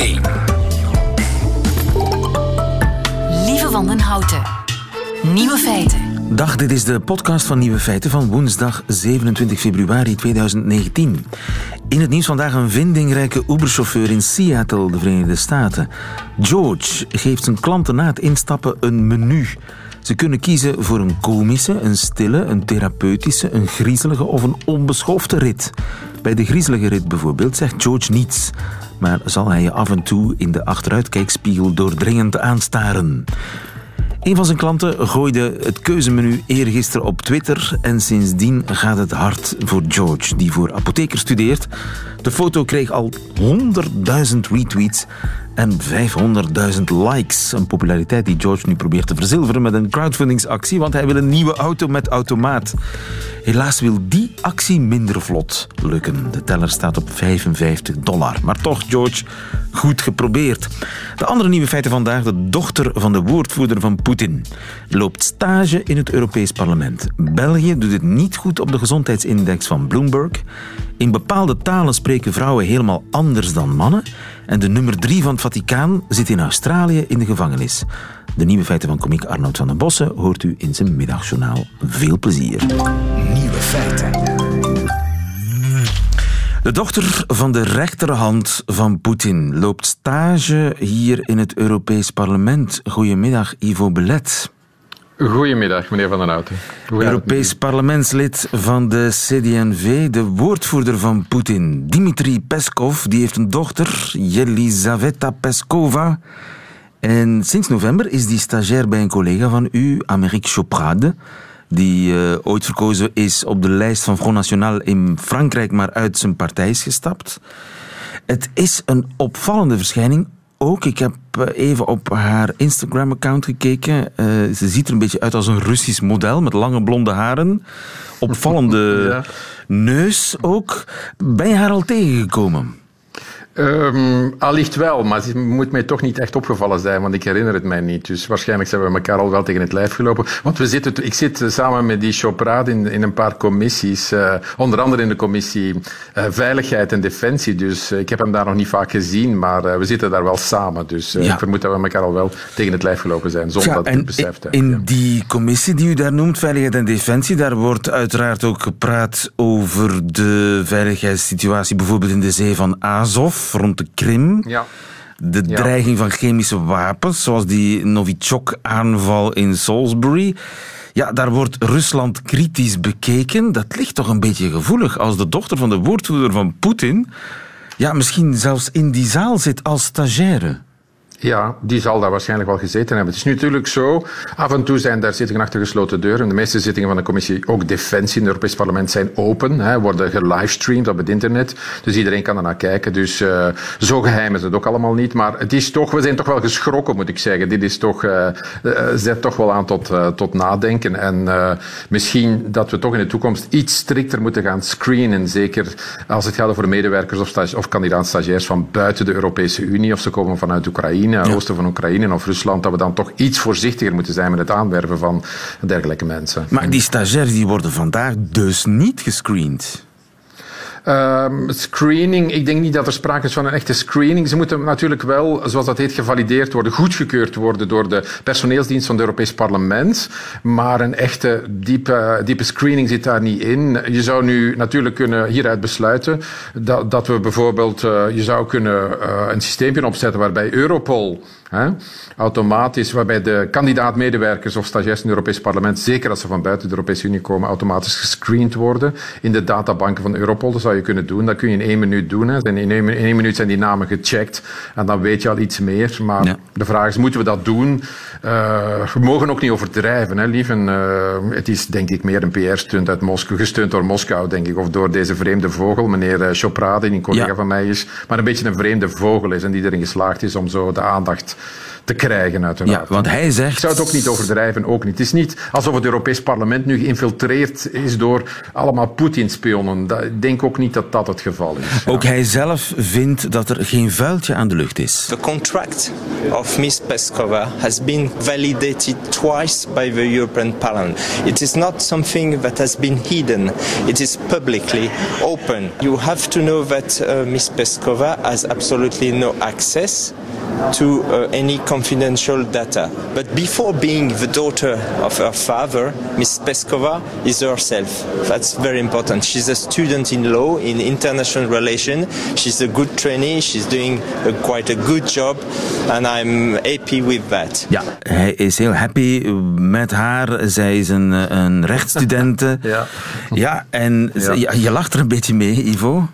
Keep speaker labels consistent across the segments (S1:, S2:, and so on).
S1: 1.
S2: Lieve Wandenhouten. Nieuwe feiten.
S3: Dag, dit is de podcast van Nieuwe Feiten van woensdag 27 februari 2019. In het nieuws vandaag een vindingrijke Uber-chauffeur in Seattle, de Verenigde Staten. George geeft zijn klanten na het instappen een menu. Ze kunnen kiezen voor een komische, een stille, een therapeutische, een griezelige of een onbeschofte rit. Bij de griezelige rit bijvoorbeeld zegt George niets, maar zal hij je af en toe in de achteruitkijkspiegel doordringend aanstaren. Een van zijn klanten gooide het keuzemenu eergisteren op Twitter en sindsdien gaat het hard voor George, die voor apotheker studeert. De foto kreeg al 100.000 retweets en 500.000 likes. Een populariteit die George nu probeert te verzilveren met een crowdfundingsactie, want hij wil een nieuwe auto met automaat. Helaas wil die actie minder vlot lukken. De teller staat op 55 dollar. Maar toch, George, goed geprobeerd. De andere nieuwe feiten vandaag. De dochter van de woordvoerder van Poetin loopt stage in het Europees Parlement. België doet het niet goed op de gezondheidsindex van Bloomberg. In bepaalde talen spreken vrouwen helemaal anders dan mannen. En de nummer drie van het Vaticaan zit in Australië in de gevangenis. De nieuwe feiten van komiek Arnoud van den Bossen hoort u in zijn middagjournaal. Veel plezier.
S1: Nieuwe feiten.
S3: De dochter van de rechterhand van Poetin loopt stage hier in het Europees Parlement. Goedemiddag, Ivo Belet.
S4: Goedemiddag, meneer Van den Houten.
S3: Europees parlementslid van de CD&V, de woordvoerder van Poetin, Dmitri Peskov, die heeft een dochter, Jelizaveta Peskova. En sinds november is die stagiair bij een collega van u, Amerik Choprade, die uh, ooit verkozen is op de lijst van Front National in Frankrijk, maar uit zijn partij is gestapt. Het is een opvallende verschijning ook. Ik heb eh, even op haar Instagram-account gekeken. Uh, ze ziet er een beetje uit als een Russisch model met lange blonde haren. Opvallende ja. neus ook. Ben je haar al tegengekomen?
S4: Um, allicht wel, maar het moet mij toch niet echt opgevallen zijn, want ik herinner het mij niet. Dus waarschijnlijk zijn we elkaar al wel tegen het lijf gelopen. Want we zitten, ik zit samen met die Chopraad in, in een paar commissies, uh, onder andere in de commissie uh, Veiligheid en Defensie. Dus uh, ik heb hem daar nog niet vaak gezien, maar we zitten daar wel samen. Dus ja. ik vermoed dat we elkaar al wel tegen het lijf gelopen zijn, zonder ja, dat ik het beseft heb.
S3: In ja. die commissie die u daar noemt, Veiligheid en Defensie, daar wordt uiteraard ook gepraat over de veiligheidssituatie, bijvoorbeeld in de zee van Azov, rond de Krim.
S4: Ja.
S3: De dreiging van chemische wapens, zoals die Novichok-aanval in Salisbury. Ja, daar wordt Rusland kritisch bekeken. Dat ligt toch een beetje gevoelig als de dochter van de woordvoerder van Poetin... Ja, misschien zelfs in die zaal zit als stagiaire.
S4: Ja, die zal daar waarschijnlijk wel gezeten hebben. Het is nu natuurlijk zo, af en toe zijn daar zittingen achter gesloten deuren. De meeste zittingen van de commissie, ook Defensie in het Europees Parlement, zijn open, hè, worden gelivestreamd op het internet. Dus iedereen kan er naar kijken. Dus uh, zo geheim is het ook allemaal niet. Maar het is toch, we zijn toch wel geschrokken, moet ik zeggen. Dit is toch, uh, zet toch wel aan tot, tot nadenken. En misschien dat we toch in de toekomst iets strikter moeten gaan screenen. Zeker als het gaat over medewerkers of, of kandidaat-stagiairs van buiten de Europese Unie, of ze komen vanuit Oekraïne. Oekraïne, ja. oosten van Oekraïne of Rusland, dat we dan toch iets voorzichtiger moeten zijn met het aanwerven van dergelijke mensen.
S3: Maar die stagiairs die worden vandaag dus niet gescreend?
S4: Um, screening, ik denk niet dat er sprake is van een echte screening. Ze moeten natuurlijk wel, zoals dat heet, gevalideerd worden, goedgekeurd worden door de personeelsdienst van het Europees Parlement. Maar een echte diepe, diepe screening zit daar niet in. Je zou nu natuurlijk kunnen hieruit besluiten dat, dat we bijvoorbeeld, uh, je zou kunnen uh, een systeempje opzetten waarbij Europol Hè? Automatisch, waarbij de kandidaat-medewerkers of stagiairs in het Europees Parlement, zeker als ze van buiten de Europese Unie komen, automatisch gescreend worden in de databanken van Europol. Dat zou je kunnen doen. Dat kun je in één minuut doen. Hè. In, één, in één minuut zijn die namen gecheckt en dan weet je al iets meer. Maar ja. de vraag is, moeten we dat doen? Uh, we mogen ook niet overdrijven, hè, lief. En, uh, het is denk ik meer een PR-stunt uit Moskou, gesteund door Moskou, denk ik, of door deze vreemde vogel, meneer Choprade, die een collega ja. van mij is, maar een beetje een vreemde vogel is en die erin geslaagd is om zo de aandacht te krijgen, uiteraard.
S3: Ja, want hij zegt...
S4: Ik zou het ook niet overdrijven, ook niet. Het is niet alsof het Europees Parlement nu geïnfiltreerd is door allemaal Poetin-spionnen. Ik denk ook niet dat dat het geval is.
S3: Ook hij zelf vindt dat er geen vuiltje aan de lucht is.
S5: The contract of Ms. Peskova has been validated twice by the European Parliament. It is not something that has been hidden. It is publicly open. You have to know that uh, Ms. Peskova has absolutely no access to uh, any confidential data. But before being the daughter of her father, Ms. Peskova is herself. That's very important. She's a student in law, in international relations. She's a good trainee. She's doing a, quite a good job. And I'm happy with that.
S3: Ja, hij is heel happy met haar. Zij is een, een rechtsstudente.
S4: ja.
S3: Ja, en ja. je lacht er een beetje mee, Ivo.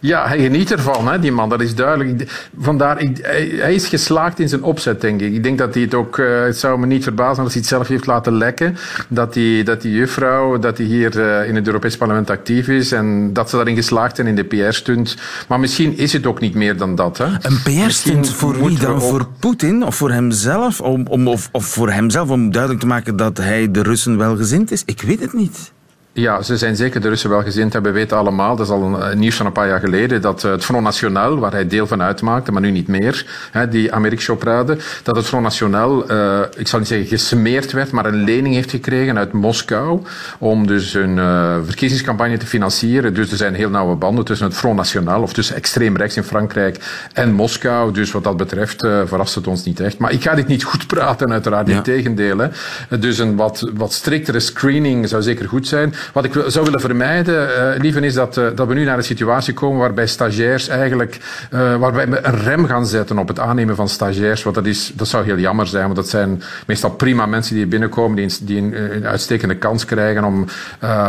S4: Ja, hij geniet ervan, hè, die man, dat is duidelijk. Vandaar, ik, hij, is geslaagd in zijn opzet, denk ik. Ik denk dat hij het ook, uh, het zou me niet verbazen als hij het zelf heeft laten lekken, dat die, dat die juffrouw, dat hij hier uh, in het Europees Parlement actief is en dat ze daarin geslaagd zijn in de PR-stunt. Maar misschien is het ook niet meer dan dat. Hè.
S3: Een PR-stunt voor wie dan? Ook... Voor Poetin of voor hemzelf? Om, om, of, of voor hemzelf om duidelijk te maken dat hij de Russen welgezind is? Ik weet het niet.
S4: Ja, ze zijn zeker de Russen wel gezind hebben. We weten allemaal, dat is al een, nieuws van een paar jaar geleden, dat eh, het Front National, waar hij deel van uitmaakte, maar nu niet meer, hè, die Amerika-choprade, dat het Front National, uh, ik zal niet zeggen gesmeerd werd, maar een lening heeft gekregen uit Moskou om dus een uh, verkiezingscampagne te financieren. Dus er zijn heel nauwe banden tussen het Front National, of tussen extreem rechts in Frankrijk en Moskou. Dus wat dat betreft uh, verrast het ons niet echt. Maar ik ga dit niet goed praten, uiteraard, ja. in tegendeel. Hè. Dus een wat, wat striktere screening zou zeker goed zijn. Wat ik zou willen vermijden, uh, is dat, uh, dat we nu naar een situatie komen waarbij stagiairs eigenlijk, uh, waarbij we een rem gaan zetten op het aannemen van stagiairs. Want dat, is, dat zou heel jammer zijn, want dat zijn meestal prima mensen die binnenkomen, die, die een, een, uitstekende kans krijgen om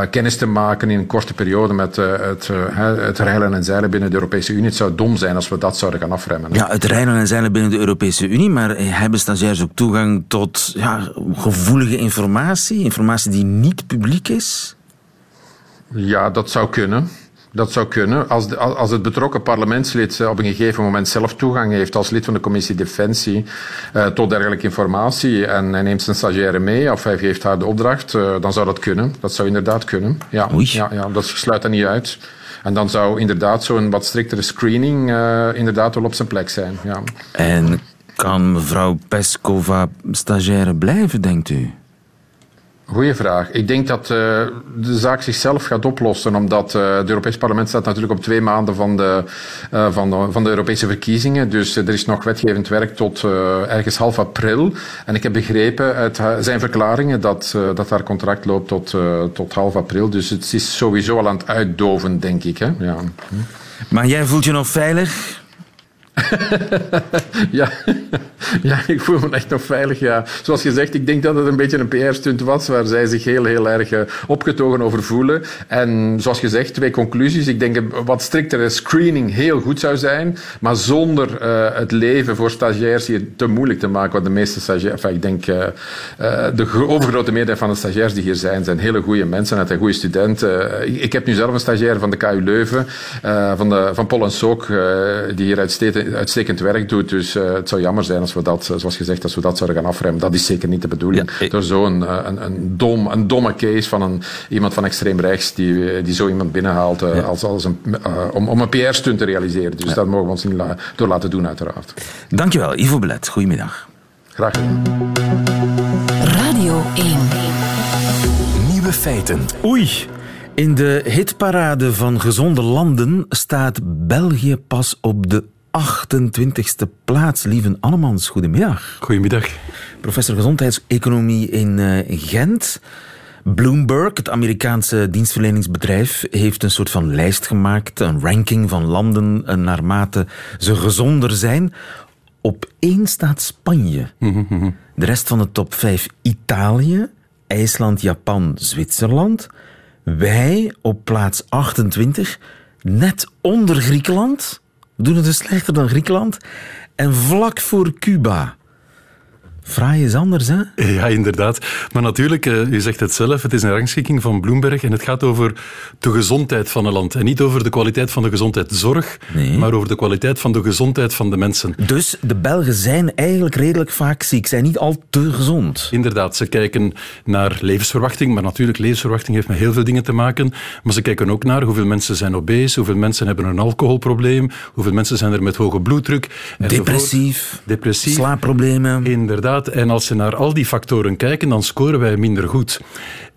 S4: kennis te maken in een korte periode met het, het reilen en zeilen binnen de Europese Unie. Het zou dom zijn als we dat zouden gaan afremmen.
S3: Ja, het reilen en zeilen binnen de Europese Unie, maar hebben stagiairs ook toegang tot ja, gevoelige informatie, informatie die niet publiek is?
S4: Ja, dat zou kunnen. Dat zou kunnen. Als, de, als het betrokken parlementslid op een gegeven moment zelf toegang heeft als lid van de commissie Defensie uh, tot dergelijke informatie en hij neemt zijn stagiaire mee of hij geeft haar de opdracht, uh, dan zou dat kunnen. Dat zou inderdaad kunnen. Ja, ja, ja, dat sluit dat niet uit. En dan zou inderdaad zo'n wat striktere screening uh, inderdaad wel op zijn plek zijn. Ja.
S3: En kan mevrouw Peskova stagiaire blijven, denkt u?
S4: Goeie vraag. Ik denk dat uh, de zaak zichzelf gaat oplossen, omdat uh, het Europees Parlement staat natuurlijk op twee maanden van de, uh, van de, van de Europese verkiezingen. Dus er is nog wetgevend werk tot ergens half april. En ik heb begrepen uit zijn verklaringen dat, dat haar contract loopt tot, tot half april. Dus het is sowieso al aan het uitdoven, denk ik. Hè? Ja.
S3: Maar jij voelt je nog veilig?
S4: ja. ja, ik voel me echt nog veilig. Ja. Zoals gezegd, ik denk dat het een beetje een PR-stunt was waar zij zich heel, heel erg uh, opgetogen over voelen. En zoals gezegd, twee conclusies. Ik denk een wat striktere screening heel goed zou zijn, maar zonder uh, het leven voor stagiairs hier te moeilijk te maken. Want de meeste stagiairs, ik denk uh, de overgrote meerderheid van de stagiairs die hier zijn, zijn hele goede mensen en goede studenten. Ik, heb nu zelf een stagiair van de KU Leuven, van, de, van Pol en Sook, die hier uitstekend, uitstekend werk doet. Dus het zou jammer zijn als we dat, zoals gezegd, als we dat zouden gaan afremmen. Dat is zeker niet de bedoeling. Ja, ik... Door zo'n een, een, dom, een domme case van een, iemand van extreem rechts die, die zo iemand binnenhaalt ja. als, als een, uh, om, om een PR-stunt te realiseren. Dus ja. dat mogen we ons niet la door laten doen, uiteraard.
S3: Dankjewel, Ivo Belet. Goedemiddag.
S4: Graag gedaan.
S2: Radio 1.
S1: Nieuwe feiten.
S3: Oei. In de hitparade van gezonde landen staat België pas op de 28e plaats. Lieve Annemans, goedemiddag.
S6: Goedemiddag.
S3: Professor gezondheidseconomie in uh, Gent. Bloomberg, het Amerikaanse dienstverleningsbedrijf, heeft een soort van lijst gemaakt, een ranking van landen uh, naarmate ze gezonder zijn. Op één staat Spanje.
S6: Mm -hmm.
S3: De rest van de top 5 Italië, IJsland, Japan, Zwitserland. Wij op plaats 28, net onder Griekenland. We doen het dus slechter dan Griekenland. En vlak voor Cuba. Fraai is anders, hè?
S6: Ja, inderdaad. Maar natuurlijk, uh, u zegt het zelf, het is een rangschikking van Bloomberg en het gaat over de gezondheid van een land. En niet over de kwaliteit van de gezondheidszorg, nee. maar over de kwaliteit van de gezondheid van de mensen.
S3: Dus de Belgen zijn eigenlijk redelijk vaak ziek, zijn niet al te gezond.
S6: Inderdaad, ze kijken naar levensverwachting, maar natuurlijk, levensverwachting heeft met heel veel dingen te maken. Maar ze kijken ook naar hoeveel mensen zijn obese, hoeveel mensen hebben een alcoholprobleem, hoeveel mensen zijn er met hoge bloeddruk.
S3: Depressief,
S6: Depressief,
S3: slaapproblemen.
S6: Inderdaad, en als ze naar al die factoren kijken, dan scoren wij minder goed.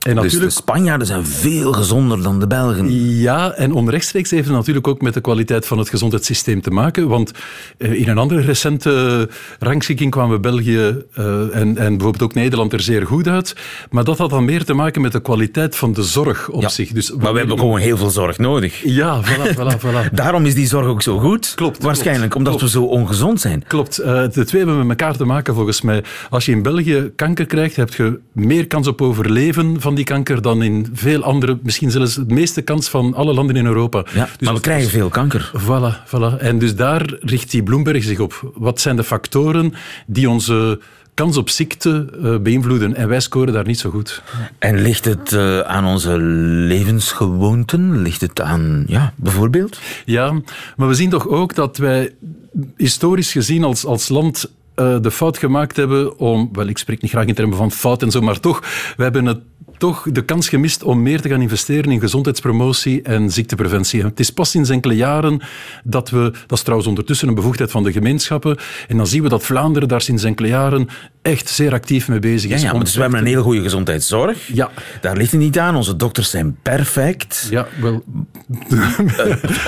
S3: En dus de Spanjaarden zijn veel gezonder dan de Belgen.
S6: Ja, en onrechtstreeks heeft het natuurlijk ook met de kwaliteit van het gezondheidssysteem te maken. Want eh, in een andere recente rangschikking kwamen België uh, en, en bijvoorbeeld ook Nederland er zeer goed uit. Maar dat had dan meer te maken met de kwaliteit van de zorg op zich. Dus
S3: maar we hebben gewoon heel veel zorg nodig.
S6: Ja, voilà, voilà, voilà.
S3: Daarom is die zorg ook zo goed.
S6: Klopt.
S3: Waarschijnlijk, omdat we zo ongezond zijn.
S6: Klopt. Uh, de twee hebben met elkaar te maken volgens mij. Als je in België kanker krijgt, heb je meer kans op overleven van die kanker dan in veel andere, misschien zelfs de meeste kans van alle landen in Europa.
S3: Ja, dus maar we krijgen veel kanker.
S6: Voilà, voilà. En dus daar richt die Bloomberg zich op. Wat zijn de factoren die onze kans op ziekte uh, beïnvloeden. En wij scoren daar niet zo goed.
S3: En ligt het uh, aan onze levensgewoonten? Ligt het aan, ja, bijvoorbeeld?
S6: Ja, maar we zien toch ook dat wij historisch gezien als, als land uh, de fout gemaakt hebben om, wel ik spreek niet graag in termen van fout en zo, maar toch, we hebben het toch de kans gemist om meer te gaan investeren in gezondheidspromotie en ziektepreventie. Het is pas sinds enkele jaren dat we, dat is trouwens ondertussen een bevoegdheid van de gemeenschappen, en dan zien we dat Vlaanderen daar sinds enkele jaren echt zeer actief mee bezig is.
S3: Ja, ja dus we hebben een hele goede gezondheidszorg.
S6: Ja.
S3: Daar ligt het niet aan. Onze dokters zijn perfect.
S6: Ja, wel...
S3: Uh,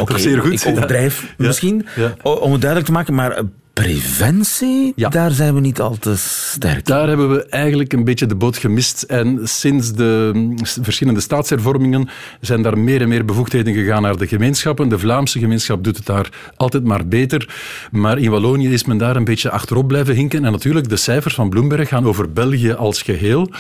S3: Oké, okay, ik overdrijf ja. misschien, ja. om het duidelijk te maken, maar eh, Preventie, ja. daar zijn we niet al te sterk.
S6: Daar hebben we eigenlijk een beetje de boot gemist. En sinds de verschillende staatshervormingen zijn daar meer en meer bevoegdheden gegaan naar de gemeenschappen. De Vlaamse gemeenschap doet het daar altijd maar beter. Maar in Wallonië is men daar een beetje achterop blijven hinken. En natuurlijk, de cijfers van Bloomberg gaan over België als geheel.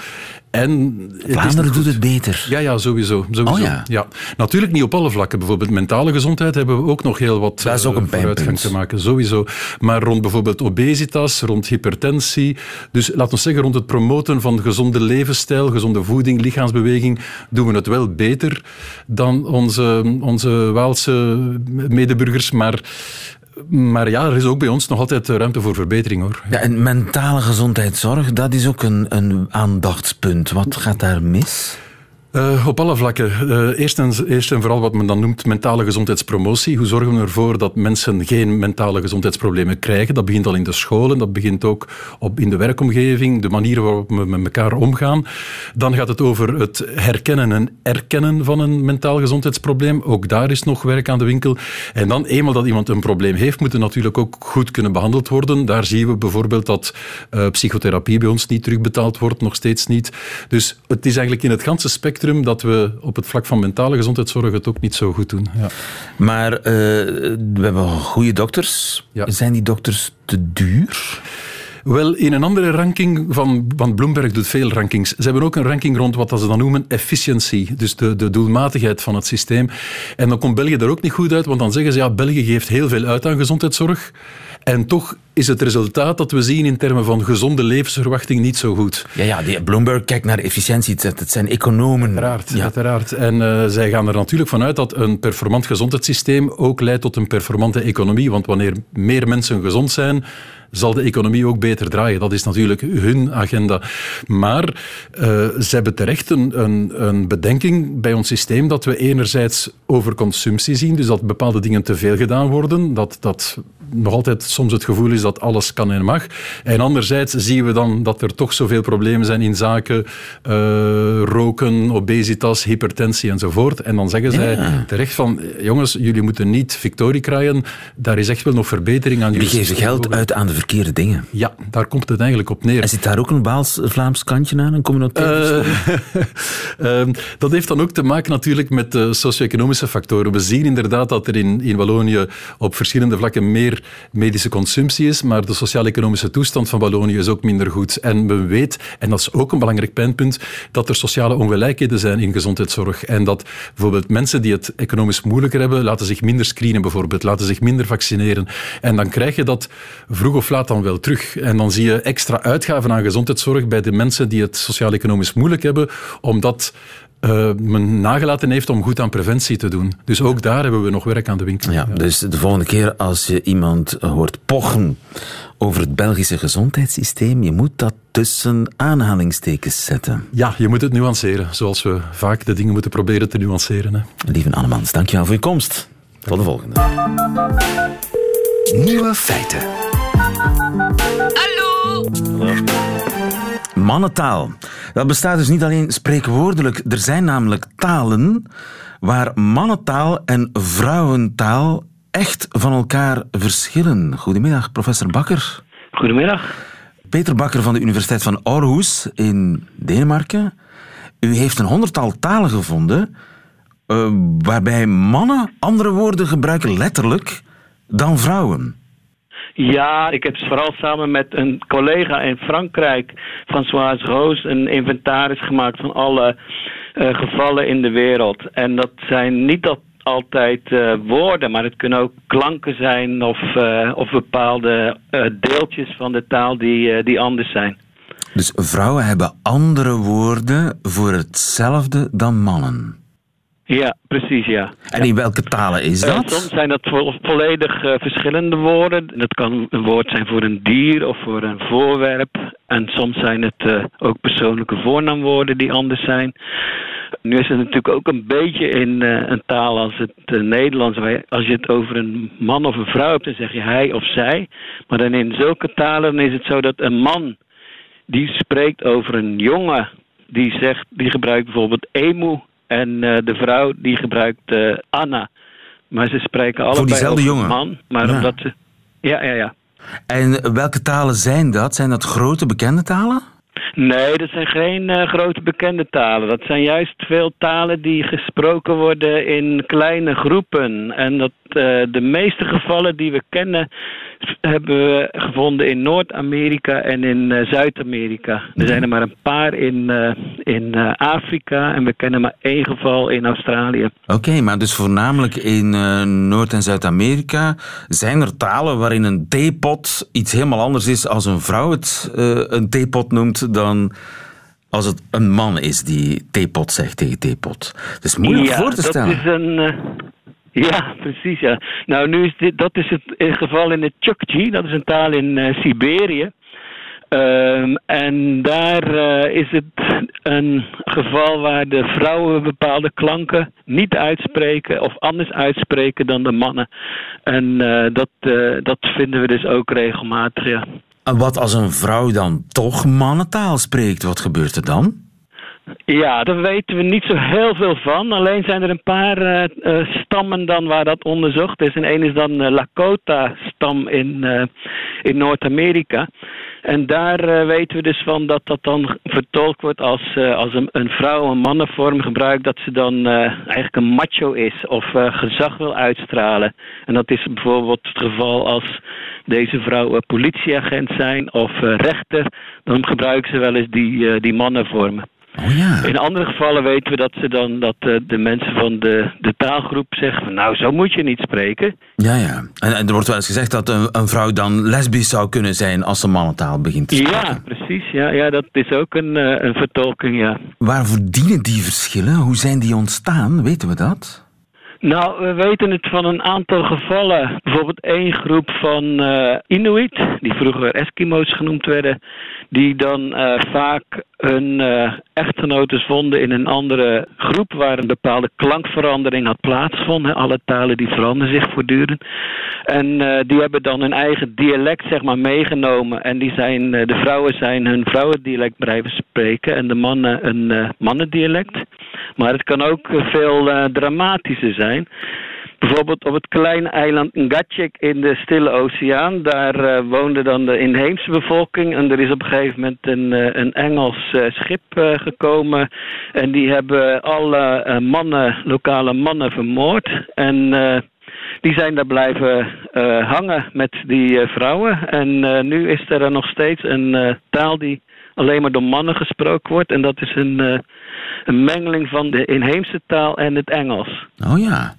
S6: En
S3: Vlaanderen doet het beter.
S6: Ja, ja sowieso. sowieso.
S3: Oh, ja.
S6: ja. Natuurlijk niet op alle vlakken. Bijvoorbeeld mentale gezondheid hebben we ook nog heel wat
S3: dat is ook een
S6: vooruitgang te maken. Sowieso. Maar rond bijvoorbeeld obesitas, rond hypertensie. Dus laten we zeggen, rond het promoten van gezonde levensstijl, gezonde voeding, lichaamsbeweging, doen we het wel beter dan onze, onze Waalse medeburgers. Maar maar ja, er is ook bij ons nog altijd ruimte voor verbetering hoor.
S3: Ja, en mentale gezondheidszorg, dat is ook een, een aandachtspunt. Wat gaat daar mis?
S6: Uh, op alle vlakken. Uh, eerst, en, eerst en vooral wat men dan noemt mentale gezondheidspromotie. Hoe zorgen we ervoor dat mensen geen mentale gezondheidsproblemen krijgen? Dat begint al in de scholen, dat begint ook op, in de werkomgeving, de manier waarop we met elkaar omgaan. Dan gaat het over het herkennen en erkennen van een mentaal gezondheidsprobleem. Ook daar is nog werk aan de winkel. En dan, eenmaal dat iemand een probleem heeft, moet er natuurlijk ook goed kunnen behandeld worden. Daar zien we bijvoorbeeld dat uh, psychotherapie bij ons niet terugbetaald wordt, nog steeds niet. Dus het is eigenlijk in het ganse spectrum dat we op het vlak van mentale gezondheidszorg het ook niet zo goed doen. Ja.
S3: Maar uh, we hebben goede dokters. Ja. Zijn die dokters te duur?
S6: Wel, in een andere ranking van, van Bloomberg doet veel rankings. Ze hebben ook een ranking rond wat ze dan noemen efficiency, dus de, de doelmatigheid van het systeem. En dan komt België er ook niet goed uit, want dan zeggen ze ja, België geeft heel veel uit aan gezondheidszorg. En toch is het resultaat dat we zien in termen van gezonde levensverwachting niet zo goed.
S3: Ja, ja die Bloomberg kijkt naar efficiëntie. Het zijn economen.
S6: Uiteraard, ja. uiteraard. En uh, zij gaan er natuurlijk vanuit dat een performant gezondheidssysteem ook leidt tot een performante economie. Want wanneer meer mensen gezond zijn, zal de economie ook beter draaien. Dat is natuurlijk hun agenda. Maar uh, ze hebben terecht een, een, een, bedenking bij ons systeem dat we enerzijds overconsumptie zien, dus dat bepaalde dingen te veel gedaan worden, dat, dat nog altijd soms het gevoel is dat alles kan en mag. En anderzijds zien we dan dat er toch zoveel problemen zijn in zaken uh, roken, obesitas, hypertensie enzovoort. En dan zeggen zij terecht van, jongens, jullie moeten niet victorie krijgen, daar is echt wel nog verbetering aan.
S3: Jullie geven geld uit aan de verkeerde dingen.
S6: Ja, daar komt het eigenlijk op neer.
S3: En zit daar ook een Waals-Vlaams kantje aan, een communautair
S6: uh, Dat heeft dan ook te maken natuurlijk met de socio-economische factoren. We zien inderdaad dat er in, in Wallonië op verschillende vlakken meer medische consumptie is, maar de sociaal-economische toestand van Wallonië is ook minder goed. En men weet, en dat is ook een belangrijk pijnpunt, dat er sociale ongelijkheden zijn in gezondheidszorg. En dat bijvoorbeeld mensen die het economisch moeilijker hebben, laten zich minder screenen bijvoorbeeld, laten zich minder vaccineren. En dan krijg je dat vroeg of laat dan wel terug. En dan zie je extra uitgaven aan gezondheidszorg bij de mensen die het sociaal-economisch moeilijk hebben, omdat uh, men nagelaten heeft om goed aan preventie te doen. Dus ook daar hebben we nog werk aan de winkel.
S3: Ja, Dus de volgende keer als je iemand hoort pochen over het Belgische gezondheidssysteem, je moet dat tussen aanhalingstekens zetten.
S6: Ja, je moet het nuanceren, zoals we vaak de dingen moeten proberen te nuanceren. Hè.
S3: Lieve Annemans, dankjewel voor je komst. Tot de volgende.
S1: Nieuwe feiten.
S7: Hallo.
S3: Mannentaal. Dat bestaat dus niet alleen spreekwoordelijk. Er zijn namelijk talen waar mannentaal en vrouwentaal echt van elkaar verschillen. Goedemiddag, professor Bakker.
S8: Goedemiddag.
S3: Peter Bakker van de Universiteit van Aarhus in Denemarken. U heeft een honderdtal talen gevonden uh, waarbij mannen andere woorden gebruiken letterlijk dan vrouwen.
S8: Ja, ik heb vooral samen met een collega in Frankrijk, François Roos, een inventaris gemaakt van alle uh, gevallen in de wereld. En dat zijn niet altijd uh, woorden, maar het kunnen ook klanken zijn of, uh, of bepaalde deeltjes van de taal die, die anders zijn.
S3: Dus vrouwen hebben andere woorden voor hetzelfde dan mannen?
S8: Ja, precies, ja.
S3: En in welke talen is dat? Uh,
S8: soms zijn dat vo volledig uh, verschillende woorden. Dat kan een woord zijn voor een dier of voor een voorwerp. En soms zijn het uh, ook persoonlijke voornaamwoorden die anders zijn. Nu is het natuurlijk ook een beetje in een taal als het Nederlands. Als je het over een man of een vrouw hebt, dan zeg je hij of zij. Maar dan in zulke talen is het zo dat een man die spreekt over een jongen, die zegt, die gebruikt bijvoorbeeld emu en uh, de vrouw die gebruikt uh, Anna. Maar ze spreken allebei
S3: Voor diezelfde jongen?
S8: man. Maar
S3: Ja.
S8: omdat ze... Ja, ja, ja.
S3: En welke talen zijn dat? Zijn dat grote bekende talen?
S8: Nee, dat zijn geen eh, grote bekende talen. Dat zijn juist veel talen die gesproken worden in kleine groepen. En dat eh, de meeste gevallen die we kennen hebben we gevonden in Noord-Amerika en in eh, Zuid-Amerika. Er zijn er maar een paar in, eh, in eh, Afrika en we kennen maar één geval in Australië.
S3: Oké, maar dus voornamelijk in eh, Noord- en Zuid-Amerika zijn er talen waarin een theepot iets helemaal anders is als een vrouw het eh, een theepot noemt dan als het een man is die theepot zegt tegen theepot. Het is moeilijk
S8: ja,
S3: voor te stellen.
S8: Dat is een, eh, ja, precies. Ja. Nou, nu is dit, dat is het geval in het Chukchi, dat is een taal in eh, Siberië. Ehm, en daar eh, is het een geval waar de vrouwen bepaalde klanken niet uitspreken of anders uitspreken dan de mannen. En eh, dat, dat vinden we dus ook regelmatig, ja.
S3: En wat als een vrouw dan toch mannentaal spreekt, wat gebeurt er dan?
S8: Ja, daar weten we niet zo heel veel van. Alleen zijn er een paar eh, eh, stammen dan waar dat onderzocht is. En één is dan de Lakota-stam in, eh, in Noord-Amerika. En daar eh, weten we dus van dat dat dan vertolkt wordt als, eh, als een, vrouw een mannenvorm gebruikt, dat ze dan eh, eigenlijk een macho is of eh, gezag wil uitstralen. En dat is bijvoorbeeld het geval als deze vrouw een politieagent zijn of eh, rechter, dan gebruiken ze wel eens die, eh, die mannenvormen.
S3: Oh ja.
S8: In andere gevallen weten we dat ze dan dat eh, de mensen van de, de taalgroep zeggen van nou zo moet je niet spreken.
S3: Ja, ja. En, en er wordt wel eens gezegd dat een, een vrouw dan lesbisch zou kunnen zijn als ze mannentaal begint te spreken.
S8: Ja, precies. Ja, ja, dat is ook een, eh, een vertolking, ja.
S3: Waarvoor dienen die verschillen? Hoe zijn die ontstaan? Weten we dat?
S8: Nou, we weten het van een aantal gevallen. Bijvoorbeeld één groep van eh Inuit, die vroeger Eskimo's genoemd werden, die dan eh, vaak hun eh, echtgenotes vonden in een andere groep waar een bepaalde klankverandering had plaatsgevonden. Alle talen die veranderen zich voortdurend. En die hebben dan hun eigen dialect zeg maar meegenomen. En die zijn, de vrouwen zijn hun vrouwendialect blijven spreken en de mannen een mannendialect. Maar het kan ook veel dramatischer zijn. Bijvoorbeeld op het kleine eiland Ngatchik in de Stille Oceaan. Daar eh, woonde dan de inheemse bevolking. En er is op een gegeven moment een, eh, een Engels eh, schip gekomen. En die hebben alle mannen, lokale mannen vermoord. En die zijn daar blijven hangen met die vrouwen. En nu is er nog steeds een taal die alleen maar door mannen gesproken wordt. En dat is een, een mengeling van de inheemse taal en het Engels.
S3: Oh ja.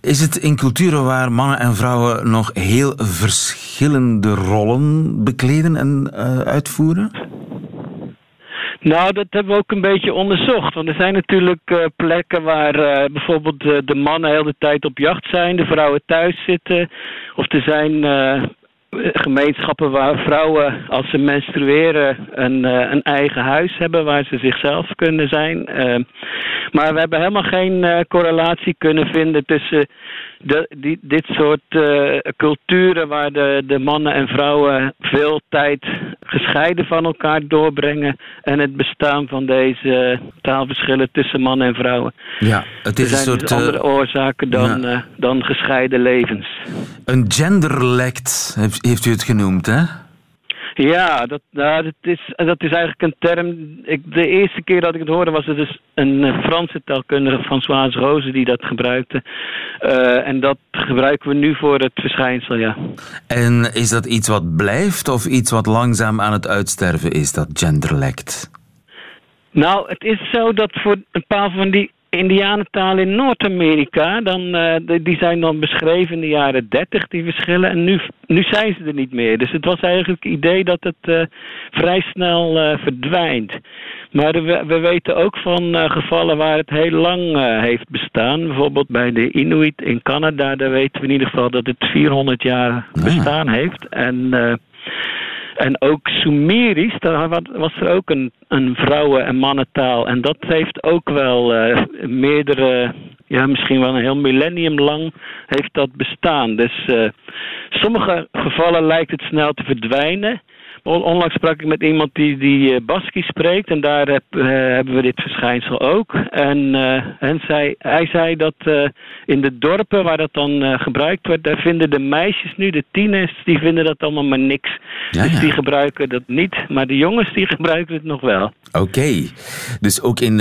S3: Is het in culturen waar mannen en vrouwen nog heel verschillende rollen bekleden en uitvoeren?
S8: Nou, dat hebben we ook een beetje onderzocht. Want er zijn natuurlijk uh, plekken waar uh, bijvoorbeeld de mannen heel de tijd op jacht zijn, de vrouwen thuis zitten. Of er zijn gemeenschappen waar vrouwen, als ze menstrueren, een, een eigen huis hebben waar ze zichzelf kunnen zijn. maar we hebben helemaal geen correlatie kunnen vinden tussen de, die, dit soort uh, culturen waar de, de mannen en vrouwen veel tijd gescheiden van elkaar doorbrengen en het bestaan van deze taalverschillen tussen mannen en vrouwen.
S3: Ja, het is
S8: er zijn
S3: een soort
S8: dus andere uh, oorzaken dan, ja. uh, dan gescheiden levens.
S3: Een genderlect heeft u het genoemd, hè?
S8: Ja, dat, nou, dat, is, dat is eigenlijk een term. Ik, de eerste keer dat ik het hoorde was het dus een Franse taalkundige, Françoise Rose, die dat gebruikte. Uh, en dat gebruiken we nu voor het verschijnsel, ja.
S3: En is dat iets wat blijft of iets wat langzaam aan het uitsterven is, dat genderlect?
S8: Nou, het is zo dat voor een paar van die Indianentalen in Noord-Amerika, dan, uh, die zijn dan beschreven in de jaren 30, die verschillen. En nu, nu zijn ze er niet meer. Dus het was eigenlijk het idee dat het uh, vrij snel uh, verdwijnt. Maar we, we, weten ook van gevallen waar het heel lang heeft bestaan. Bijvoorbeeld bij de Inuit in Canada, daar weten we in ieder geval dat het 400 jaar bestaan heeft. En en ook Sumerisch, daar was er ook een, een vrouwen- en mannentaal. En dat heeft ook wel uh, meerdere, ja, misschien wel een heel millennium lang heeft dat bestaan. Dus uh, sommige gevallen lijkt het snel te verdwijnen. Onlangs sprak ik met iemand die, die uh, Baski spreekt en daar heb, uh, hebben we dit verschijnsel ook. En, uh, en zij, hij zei dat in de dorpen waar dat dan gebruikt wordt, daar vinden de meisjes nu, de tieners, die vinden dat allemaal maar niks. Ja, dus ja. die gebruiken dat niet, maar de jongens die gebruiken het nog wel.
S3: Oké, okay. dus ook in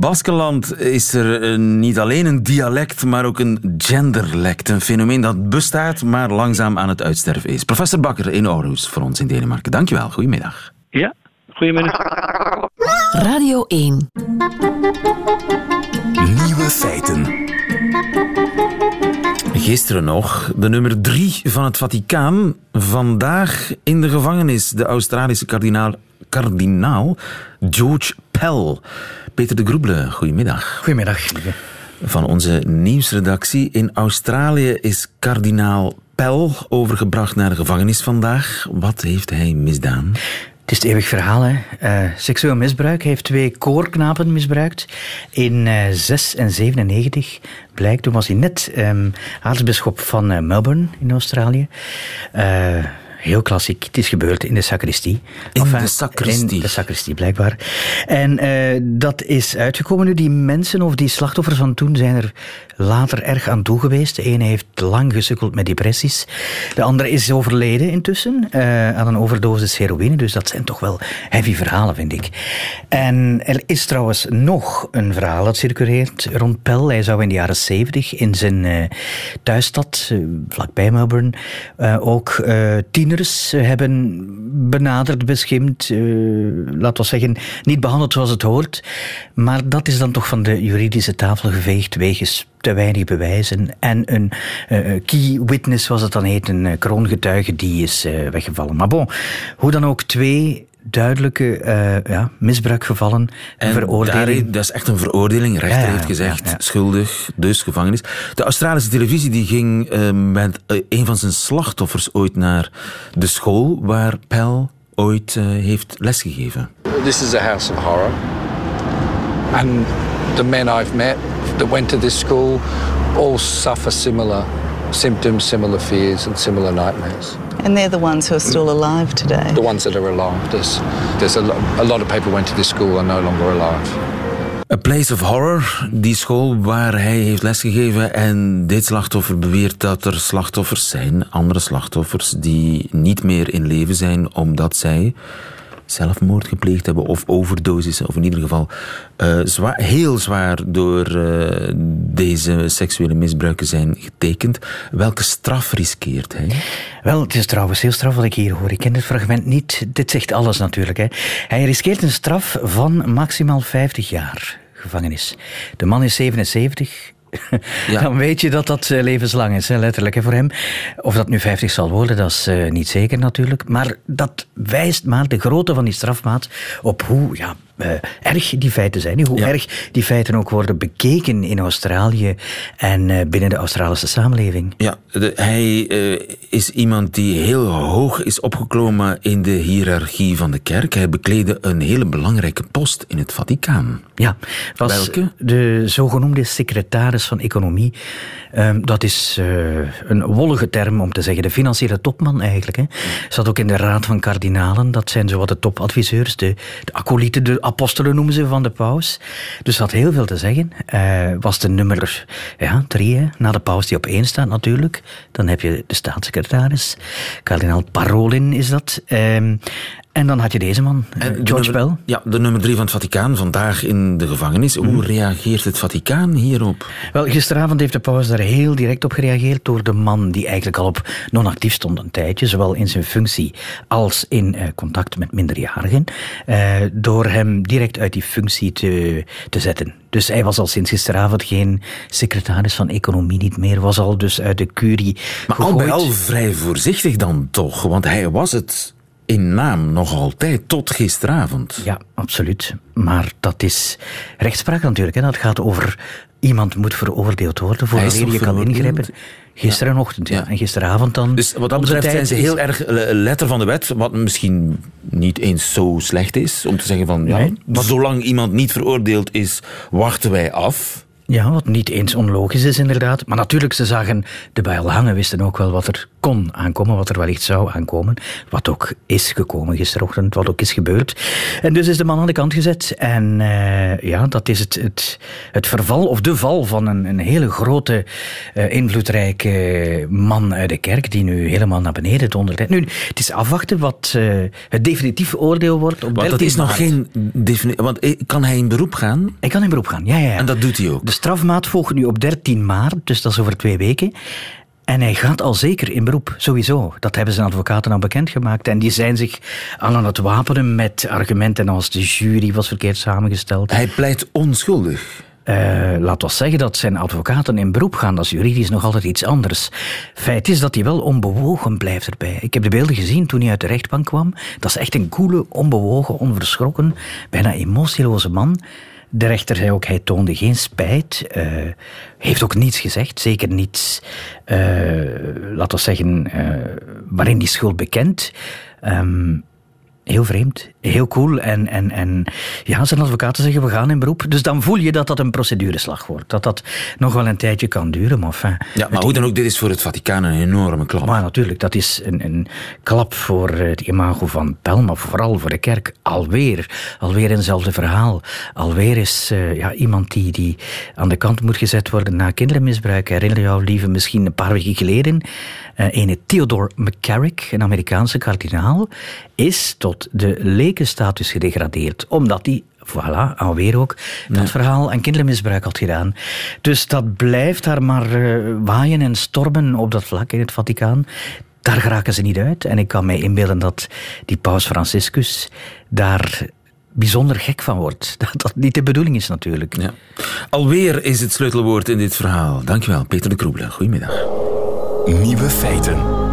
S3: Baskeland is er niet alleen een dialect, maar ook een genderlect. Een fenomeen dat bestaat, maar langzaam aan het uitsterven is. Professor Bakker in Aarhus voor ons in Denemarken. Dankjewel, goedemiddag.
S8: Ja, goedemiddag.
S2: Radio 1.
S1: Nieuwe feiten.
S3: Gisteren nog de nummer drie van het Vaticaan. Vandaag in de gevangenis de Australische kardinaal, kardinaal George Pell. Peter de Groebele, goedemiddag.
S7: Goedemiddag, lieve.
S3: Van onze nieuwsredactie. In Australië is kardinaal Pell overgebracht naar de gevangenis vandaag. Wat heeft hij misdaan?
S7: Het is het eeuwig verhaal. Hè? Uh, seksueel misbruik. Hij heeft twee koorknapen misbruikt. In uh, 6 en 97 blijkt. Toen was hij net um, aartsbisschop van uh, Melbourne in Australië. Heel klassiek. Het is gebeurd in de sacristie.
S3: In enfin, de sacristie?
S7: In de sacristie, blijkbaar. En uh, dat is uitgekomen nu. Die mensen of die slachtoffers van toen zijn er later erg aan toe geweest. De ene heeft lang gesukkeld met depressies. De andere is overleden intussen uh, aan een overdosis heroïne. Dus dat zijn toch wel heavy verhalen, vind ik. En er is trouwens nog een verhaal dat circuleert rond Pell. Hij zou in de jaren 70 in zijn uh, thuisstad, vlakbij Melbourne, ook tieners hebben benaderd, beschimd, uh, laten we zeggen, niet behandeld zoals het hoort. Maar dat is dan toch van de juridische tafel geveegd wegens te weinig bewijzen. En een uh, key witness, zoals het dan heet, een uh, kroongetuige, die is uh, weggevallen. Maar bon, hoe dan ook, twee duidelijke uh, ja, misbruikgevallen.
S3: En veroordeling. Daar, dat is echt een veroordeling. Rechter ja, heeft gezegd, ja, schuldig, dus gevangenis. De Australische televisie die ging uh, met uh, een van zijn slachtoffers ooit naar de school waar Pell ooit heeft lesgegeven.
S9: This is a house of horror. And the men I've met that went to this school all suffer similar symptoms, similar fears and similar nightmares.
S10: And they're the ones who are still alive today.
S9: The ones that are alive. There's, there's a, lo a lot of people went to this school are no longer alive.
S3: A Place of Horror, die school waar hij heeft lesgegeven. En dit slachtoffer beweert dat er slachtoffers zijn, andere slachtoffers, die niet meer in leven zijn omdat zij zelfmoord gepleegd hebben of overdosissen, of in ieder geval zwaar, heel zwaar door uh, deze seksuele misbruiken zijn getekend. Welke straf riskeert hij?
S7: Wel, het is trouwens heel straf wat ik hier hoor. Ik ken het fragment niet. Dit zegt alles natuurlijk. Hè. Hij riskeert een straf van maximaal 50 jaar gevangenis. De man is 77, dan weet je dat dat eh, levenslang is, letterlijk hè, voor hem. Of dat nu 50 zal worden, dat is uh, niet zeker natuurlijk. Maar dat wijst maar de grootte van die strafmaat op hoe ja, uh, erg die feiten zijn. Hoe erg die feiten ook worden bekeken in Australië en uh, binnen de Australische samenleving.
S3: Ja, de, hij uh, is iemand die heel hoog is opgeklommen in de hiërarchie van de kerk. Hij bekleedde een hele belangrijke post in het Vaticaan.
S7: Ja, was Welke? de zogenoemde secretaris van economie. Um, dat is een wollige term om te zeggen de financiële topman eigenlijk. Hè. Zat ook in de raad van kardinalen. Dat zijn zowat de topadviseurs, de, de acolieten, de apostelen noemen ze van de paus. Dus had heel veel te zeggen. Uh, was de nummer ja, drie, na de paus die op één staat natuurlijk. Dan heb je de staatssecretaris, kardinaal Parolin is dat. Uh, en dan had je deze man, en George
S3: nummer,
S7: Pell.
S3: Ja, de nummer drie van het Vaticaan, vandaag in de gevangenis. Hoe mhm. reageert het Vaticaan hierop?
S7: Wel, gisteravond heeft de paus daar heel direct op gereageerd door de man die eigenlijk al op non-actief stond een tijdje, zowel in zijn functie als in uh, contact met minderjarigen, uh, door hem direct uit die functie te, te zetten. Dus hij was al sinds gisteravond geen secretaris van economie niet meer, was al dus uit de curie
S3: Maar
S7: gegooid.
S3: al bij al vrij voorzichtig dan toch, want hij was het in naam nog altijd, tot gisteravond.
S7: Ja, absoluut. Maar dat is rechtspraak natuurlijk. Hè. Dat gaat over iemand moet veroordeeld worden voor wanneer je kan ingrijpen. Gisterenochtend, ja. ja. En gisteravond dan.
S3: Dus wat dat betreft zijn ze heel erg letter van de wet, wat misschien niet eens zo slecht is. Om te zeggen van, ja, nee, zolang iemand niet veroordeeld is, wachten wij af.
S7: Ja, wat niet eens onlogisch is inderdaad. Maar natuurlijk, ze zagen de bijl hangen, wisten ook wel wat er kon aankomen, wat er wellicht zou aankomen. Wat ook is gekomen gisterochtend, wat ook is gebeurd. En dus is de man aan de kant gezet. En uh, ja, dat is het, het, het verval of de val van een, een hele grote, uh, invloedrijke man uit de kerk, die nu helemaal naar beneden dondert. Nu, het is afwachten wat uh, het definitieve oordeel wordt. Op
S3: Want dat is nog geen definitie. Want kan hij in beroep gaan?
S7: Hij kan in beroep gaan, ja, ja. ja.
S3: En dat doet hij ook?
S7: De strafmaat volgt nu op 13 maart, dus dat is over twee weken. En hij gaat al zeker in beroep, sowieso. Dat hebben zijn advocaten al bekendgemaakt. En die zijn zich al aan het wapenen met argumenten als de jury was verkeerd samengesteld.
S3: Hij pleit onschuldig.
S7: Uh, laat ons zeggen dat zijn advocaten in beroep gaan. Dat is juridisch nog altijd iets anders. Feit is dat hij wel onbewogen blijft erbij. Ik heb de beelden gezien toen hij uit de rechtbank kwam. Dat is echt een koele, onbewogen, onverschrokken, bijna emotieloze man. De rechter zei ook, hij toonde geen spijt. Uh, heeft ook niets gezegd. Zeker niets, uh, laten we zeggen, uh, waarin die schuld bekend. Um, Heel vreemd, heel cool. En, en, en ja, zijn advocaten zeggen we gaan in beroep. Dus dan voel je dat dat een procedureslag wordt. Dat dat nog wel een tijdje kan duren. Maar, enfin,
S3: ja, maar hoe dan ook, dit is voor het Vaticaan een enorme klap.
S7: Maar natuurlijk, dat is een, een klap voor het imago van Pel, maar vooral voor de kerk. Alweer, alweer eenzelfde verhaal. Alweer is uh, ja, iemand die, die aan de kant moet gezet worden na kindermisbruik. Herinner jou, lieve, misschien een paar weken geleden. Uh, ene Theodore McCarrick, een Amerikaanse kardinaal, is tot de lekenstatus gedegradeerd, omdat hij voilà, alweer ook, dat ja. verhaal aan kindermisbruik had gedaan. Dus dat blijft daar maar uh, waaien en stormen op dat vlak in het Vaticaan. Daar geraken ze niet uit. En ik kan mij inbeelden dat die paus Franciscus daar bijzonder gek van wordt. Dat dat niet de bedoeling is natuurlijk.
S3: Ja. Alweer is het sleutelwoord in dit verhaal. Dankjewel, Peter de Kroebelen. Goedemiddag.
S1: Nieuwe feiten.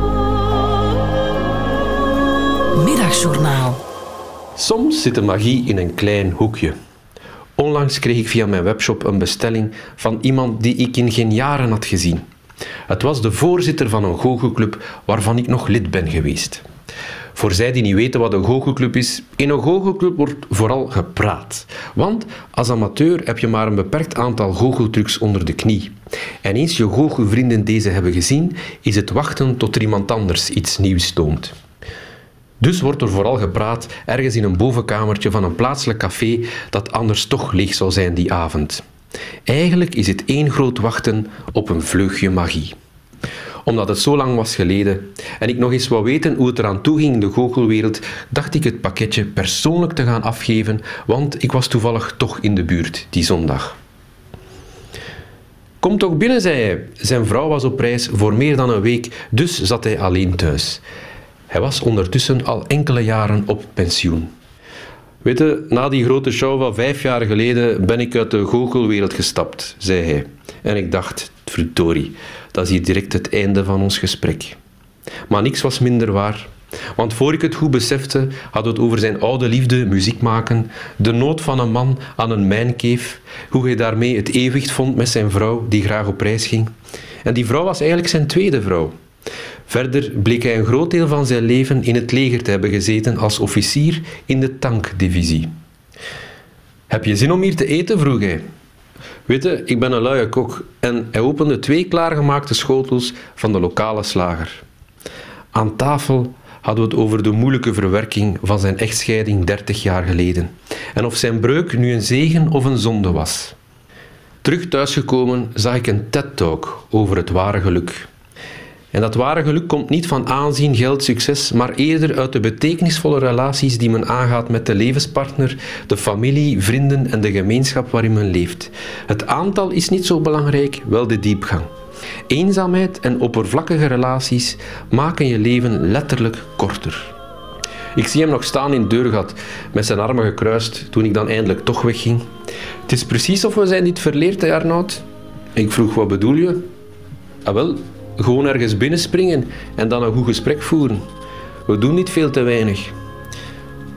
S2: Middagjournaal.
S11: Soms zit de magie in een klein hoekje. Onlangs kreeg ik via mijn webshop een bestelling van iemand die ik in geen jaren had gezien. Het was de voorzitter van een goochelclub waarvan ik nog lid ben geweest. Voor zij die niet weten wat een goochelclub is, in een goochelclub wordt vooral gepraat. Want als amateur heb je maar een beperkt aantal goocheltrucs onder de knie. En eens je goochelvrienden deze hebben gezien, is het wachten tot er iemand anders iets nieuws toont. Dus wordt er vooral gepraat ergens in een bovenkamertje van een plaatselijk café dat anders toch leeg zou zijn die avond. Eigenlijk is het één groot wachten op een vleugje magie. omdat het zo lang was geleden en ik nog eens wou weten hoe het eraan toe ging in de goochelwereld, dacht ik het pakketje persoonlijk te gaan afgeven, want ik was toevallig toch in de buurt die zondag. Kom toch binnen, zei hij. Zijn vrouw was op reis voor meer dan een week, dus zat hij alleen thuis. Hij was ondertussen al enkele jaren op pensioen. Weet je, na die grote show van vijf jaar geleden ben ik uit de goochelwereld gestapt, zei hij. En ik dacht, verdorie, dat is hier direct het einde van ons gesprek. Maar niks was minder waar. Want voor ik het goed besefte, we het over zijn oude liefde, muziek maken, de nood van een man aan een mijnkeef, hoe hij daarmee het evenwicht vond met zijn vrouw, die graag op reis ging. En die vrouw was eigenlijk zijn tweede vrouw. Verder bleek hij een groot deel van zijn leven in het leger te hebben gezeten als officier in de tankdivisie. Heb je zin om hier te eten? vroeg hij. Weet je, ik ben een luie kok en hij opende twee klaargemaakte schotels van de lokale slager. Aan tafel hadden we het over de moeilijke verwerking van zijn echtscheiding 30 jaar geleden en of zijn breuk nu een zegen of een zonde was. Terug thuisgekomen zag ik een TED-talk over het ware geluk. En dat ware geluk komt niet van aanzien, geld, succes, maar eerder uit de betekenisvolle relaties die men aangaat met de levenspartner, de familie, vrienden en de gemeenschap waarin men leeft. Het aantal is niet zo belangrijk, wel de diepgang. Eenzaamheid en oppervlakkige relaties maken je leven letterlijk korter. Ik zie hem nog staan in het deurgat, met zijn armen gekruist, toen ik dan eindelijk toch wegging. Het is precies of we zijn dit verleerd, hè Arnoud? Ik vroeg, wat bedoel je? Ah wel, gewoon ergens binnenspringen en dan een goed gesprek voeren. We doen niet veel te weinig.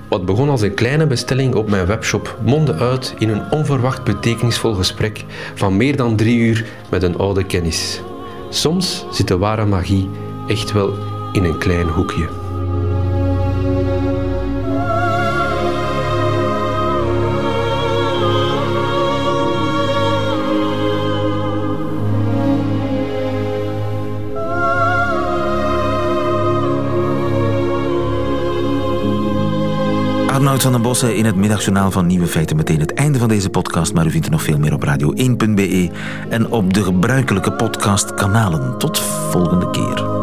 S11: Wat begon als een kleine bestelling op mijn webshop mondde uit in een onverwacht betekenisvol gesprek van meer dan drie uur met een oude kennis. Soms zit de ware magie echt wel in een klein hoekje.
S3: Arnoud van den Bossen in het middagjournaal van Nieuwe Feiten. Meteen het einde van deze podcast, maar u vindt er nog veel meer op radio1.be en op de gebruikelijke podcastkanalen. Tot volgende keer.